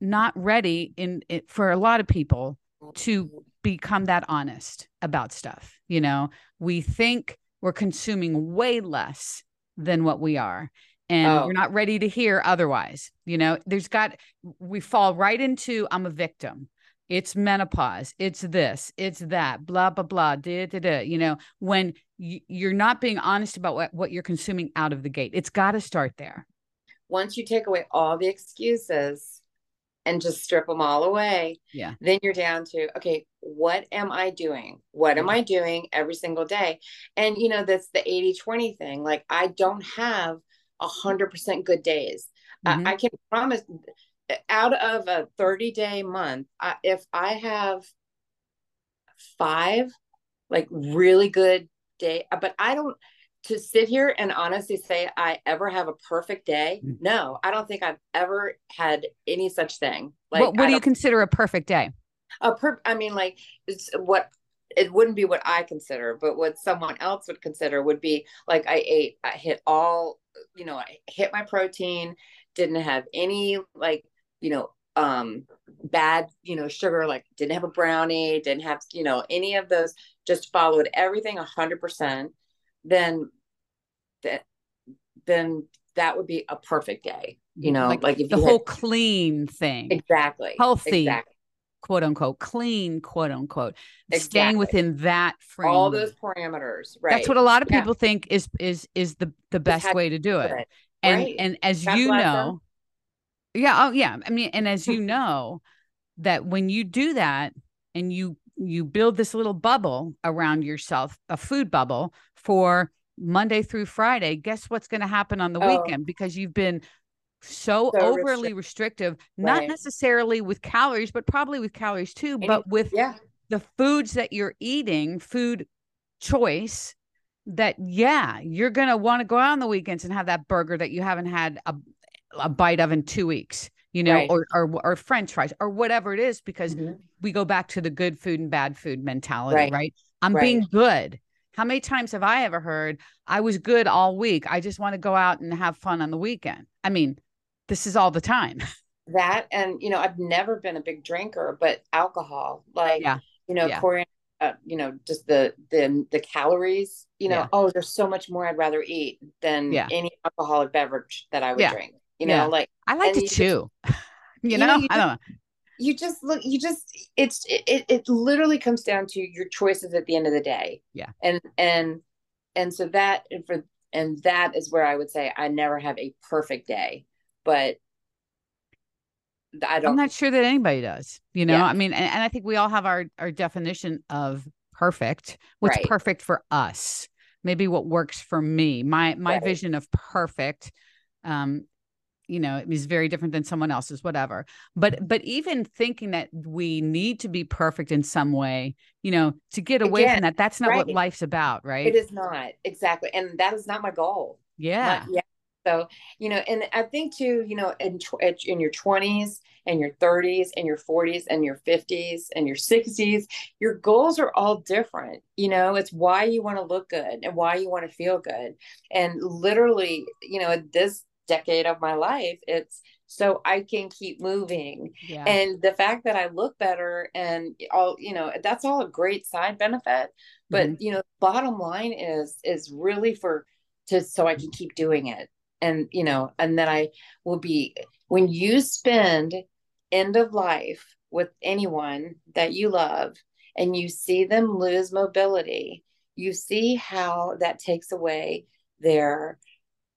not ready in, in for a lot of people to become that honest about stuff you know? We think we're consuming way less than what we are and oh. we're not ready to hear otherwise you know? There's got we fall right into i'm a victim. It's menopause. It's this. It's that. Blah blah blah. Da, da, da. you know when you're not being honest about what, what you're consuming out of the gate. It's got to start there once you take away all the excuses and just strip them all away, yeah, then you're down to okay, what am I doing? What am I doing every single day? And you know, that's the 80-20 thing. Like I don't have a hundred percent good days. Mm-hmm. I can promise out of a 30 day month, I, if I have five like really good day, but I don't to sit here and honestly say I ever have a perfect day. Mm. No, I don't think I've ever had any such thing. Like, what, what do you consider a perfect day? A per, I mean, like it's what it wouldn't be what I consider, but what someone else would consider would be like I ate, I hit all, you know, I hit my protein, didn't have any like, you know, um bad, you know, sugar, like didn't have a brownie, didn't have, you know, any of those, just followed everything a hundred percent then that then that would be a perfect day you know like, like the whole had, clean thing exactly healthy exactly. quote unquote clean quote unquote exactly. staying within that frame all those parameters right that's what a lot of people yeah. think is is is the the best way to do it, it. and right. and as that's you know yeah oh yeah i mean and as you know that when you do that and you you build this little bubble around yourself a food bubble for Monday through Friday, guess what's going to happen on the oh. weekend because you've been So so, overly restrictive, not Right. necessarily with calories, but probably with calories too, Any- but with Yeah. the foods that you're eating, food choice that yeah, you're going to want to go out on the weekends and have that burger that you haven't had a, a bite of in 2 weeks, you know, Right. or, or or french fries or whatever it is because Mhm. We go back to the good food and bad food mentality, right? Right. I'm Right. being good. How many times have I ever heard I was good all week? I just want to go out and have fun on the weekend. I mean, this is all the time. <laughs> that and you know i've never been a big drinker but alcohol like Yeah. you know Yeah. uh, you know just the the the calories you know Yeah. oh there's so much more i'd rather eat than Yeah. any alcoholic beverage that i would drink you know like I like to you just- chew. <laughs> you, you know, know, you I don't know. You just look you just it's it, it literally comes down to your choices at the end of the day Yeah. and and and so that and for and that is where i would say i never have a perfect day but i don't I'm not sure that anybody does. You know, Yeah. I mean, and, and I think we all have our our definition of perfect. What's Right. perfect for us? Maybe what works for me. My my Right. vision of perfect, um, you know, is very different than someone else's. Whatever. But but even thinking that we need to be perfect in some way, you know, to get away Again, from that, that's not what life's about, right? It is not exactly, and that is not my goal. Yeah. Yeah. So you know, and I think too, you know, in tw- in your twenties and your thirties and your forties and your fifties and your sixties, your goals are all different. You know, it's why you want to look good and why you want to feel good. And literally, you know, this decade of my life, it's so I can keep moving Yeah. and the fact that I look better and all you know that's all a great side benefit but Mhm. you know bottom line is is really for to so I can keep doing it and you know and then I will be when you spend end of life with anyone that you love and you see them lose mobility you see how that takes away their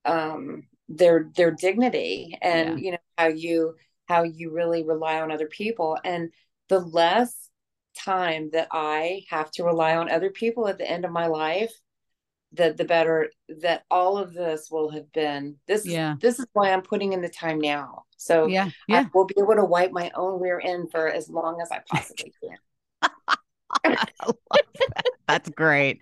um their their dignity and you know how you how you really rely on other people and the less time that i have to rely on other people at the end of my life the the better that all of this will have been this Yeah. this is why i'm putting in the time now so yeah. i Yeah. will be able to wipe my own rear end for as long as i possibly <laughs> can That's great.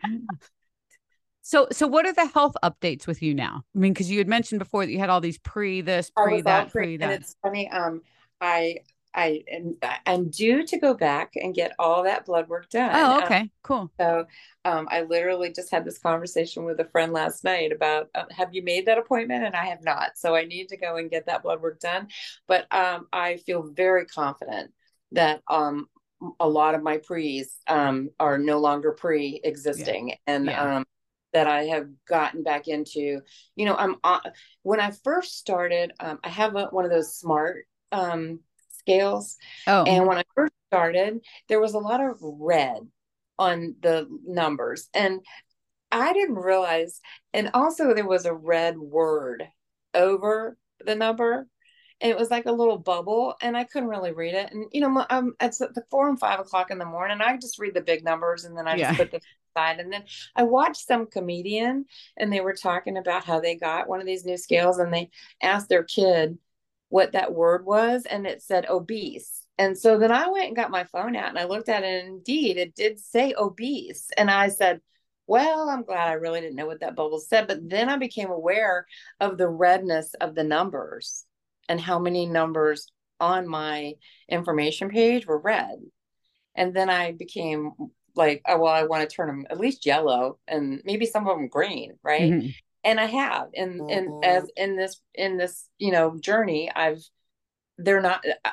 So, so what are the health updates with you now? I mean, because you had mentioned before that you had all these pre this, pre that, pre- pre and that. it's funny. Um, I I am I'm due to go back and get all that blood work done. Oh, Um, okay, cool. so um, I literally just had this conversation with a friend last night about uh, have you made that appointment? And I have not. So I need to go and get that blood work done. But um, I feel very confident that um, a lot of my pre's um, are no longer pre existing. And Yeah. um, that I have gotten back into, you know, I'm on, when I first started, um, I have a, one of those smart um, scales. Oh, And when I first started, there was a lot of red on the numbers. And I didn't realize, and also there was a red word over the number. It was like a little bubble, and I couldn't really read it. And you know, um, it's the four and five o'clock in the morning. I just read the big numbers, and then I Yeah. just put the side And then I watched some comedian, and they were talking about how they got one of these new scales, and they asked their kid what that word was, and it said obese. And so then I went and got my phone out, and I looked at it, and indeed, it did say obese. And I said, well, I'm glad I really didn't know what that bubble said. But then I became aware of the redness of the numbers and how many numbers on my information page were red. And then I became like, oh, well, I want to turn them at least yellow and maybe some of them green, right? mhm. And I have. And and as in this in this, you know, journey, I've they're not uh,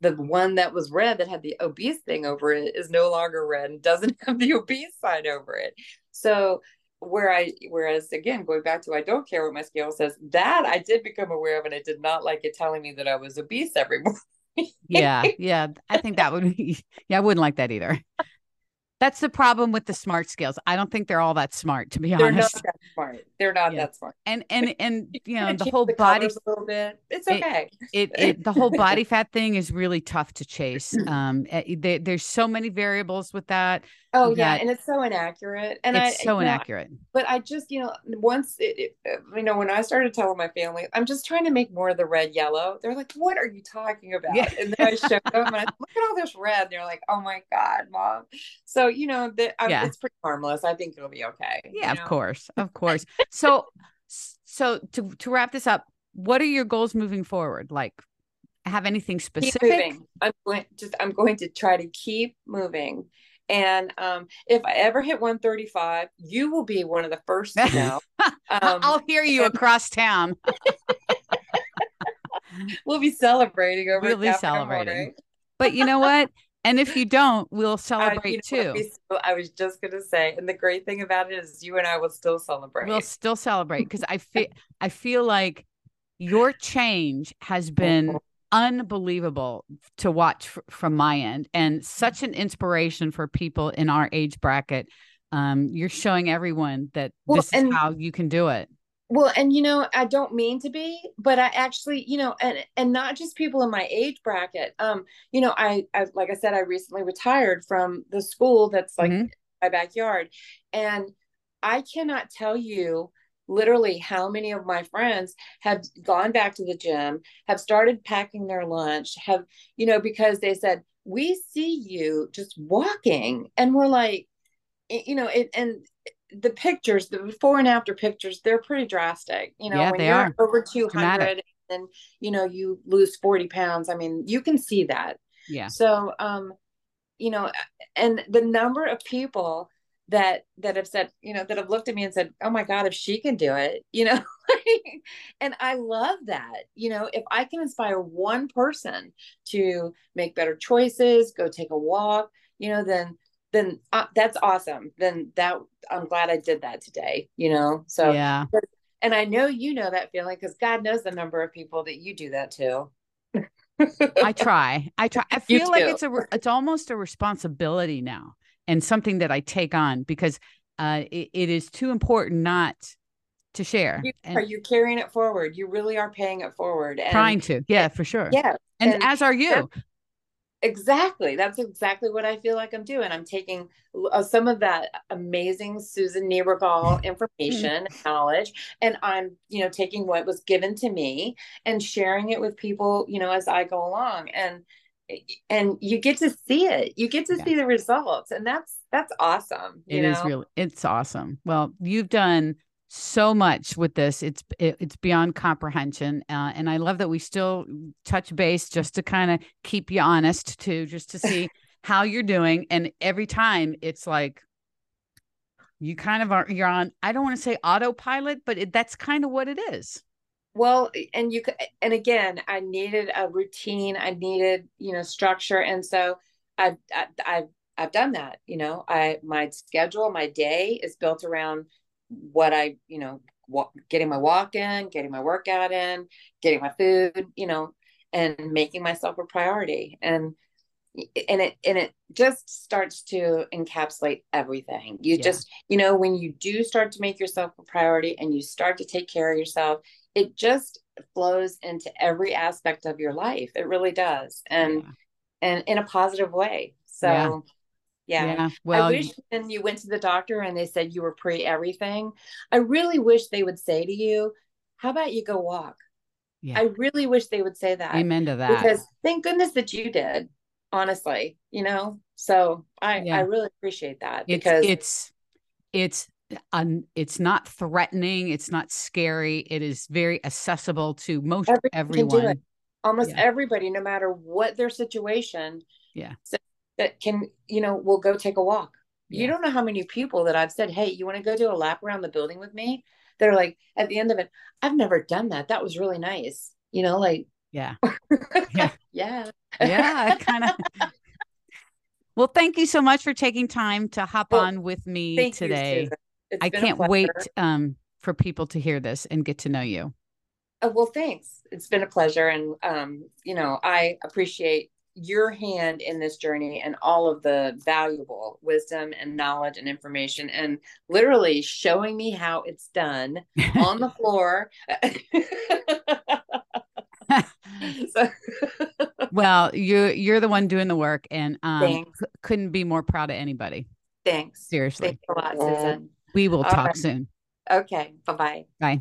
the one that was red that had the obese thing over it is no longer red and doesn't <laughs> have the obese sign over it. So where I whereas again going back to I don't care what my scale says, that I did become aware of and I did not like it telling me that I was obese every <laughs> morning. yeah, yeah. I think that would be. Yeah, I wouldn't like that either. That's the problem with the smart scales. I don't think they're all that smart, to be honest. They're not that smart. They're not Yeah. that smart. And and <laughs> and you know the whole body a little bit. It's okay. it, <laughs> it the whole body fat thing is really tough to chase <clears throat> um eh, there, there's so many variables with that Oh yeah, and it's so inaccurate, and it's I, so inaccurate. Know, but I just, you know, once it, it, you know, when I started telling my family, I'm just trying to make more of the red yellow. They're like, "What are you talking about?" Yeah. And then I show them, and I <laughs> look at all this red. And they're like, "Oh my god, mom!" So you know, that yeah. it's pretty harmless. I think it'll be okay. Yeah, you know? of course, of course. so, so to to wrap this up, what are your goals moving forward? Like, have anything specific? I'm going just I'm going to try to keep moving and um, if I ever hit 135, you will be one of the first to know. <laughs> Um, I'll hear you and- across town. <laughs> we'll be celebrating over. We'll be celebrating. But you know what? And if you don't, we'll celebrate uh, you know, too. I was just gonna say, and the great thing about it is, you and I will still celebrate. We'll still celebrate because I feel <laughs> I feel like your change has been unbelievable to watch f- from my end and such an inspiration for people in our age bracket. Um, you're showing everyone that well, this is how you can do it. Well, and you know, I don't mean to be, but I actually, you know, and and not just people in my age bracket. Um, you know, I, I like I said, I recently retired from the school that's like mm-hmm. my backyard, and I cannot tell you literally how many of my friends have gone back to the gym have started packing their lunch have you know because they said we see you just walking and we're like you know it and the pictures the before and after pictures they're pretty drastic. You know yeah, when they you're are. over 200 and you know you lose 40 pounds i mean you can see that. Yeah. So um you know and the number of people that that have said you know that have looked at me and said oh my god if she can do it <laughs> you know and i love that. You know if i can inspire one person to make better choices go take a walk you know then then uh, that's awesome then that i'm glad i did that today you know so yeah and i know you know that feeling because god knows the number of people that you do that to <laughs> i try i try i feel like it's a it's almost a responsibility now and something that I take on because uh, it, it is too important not to share. You, and, are you carrying it forward? You really are paying it forward. And, trying to, yeah, for sure. Yeah, and, and as are you. Exactly. That's exactly what I feel like I'm doing. I'm taking uh, some of that amazing Susan Niebergall <laughs> information, knowledge, and I'm, you know, taking what was given to me and sharing it with people, you know, as I go along. And and you get to see it you get to yeah. see the results and that's that's awesome It know? is really it's awesome well you've done so much with this. It's it, it's beyond comprehension uh, and i love that we still touch base just to kind of keep you honest too just to see <laughs> how you're doing and every time it's like you kind of are you're on i don't want to say autopilot but it, that's kind of what it is. Well and you and again i needed a routine i needed you know structure and so i've i've i've done that you know? I my schedule my day is built around what i you know getting my walk in getting my workout in getting my food you know and making myself a priority. And and it and it just starts to encapsulate everything. You yeah. just you know when you do start to make yourself a priority and you start to take care of yourself it just flows into every aspect of your life. It really does. And yeah. and in a positive way. So yeah, yeah. well i wish when you went to the doctor and they said you were pre everything i really wish they would say to you how about you go walk yeah. i really wish they would say that amen to that because thank goodness that you did honestly you know so i yeah. i really appreciate that it's, because it's it's um, it's not threatening it's not scary it is very accessible to most everyone almost yeah. everybody no matter what their situation yeah so that can you know We'll go take a walk. Yeah. you don't know how many people that i've said hey you want to go do a lap around the building with me? They're like at the end of it i've never done that. That was really nice. You know like yeah. <laughs> Yeah. Yeah. Yeah kind of <laughs> well thank you so much for taking time to hop well, on with me today. I can't wait um, for people to hear this and get to know you. Oh, well thanks. It's been a pleasure and um, you know i appreciate your hand in this journey and all of the valuable wisdom and knowledge and information and literally showing me how it's done <laughs> on the floor so. <laughs> <laughs> well, you you're the one doing the work, and um, c- couldn't be more proud of anybody. Thanks. Seriously. Thanks a lot, Susan. We will All talk right. soon. Okay. Bye bye. Bye.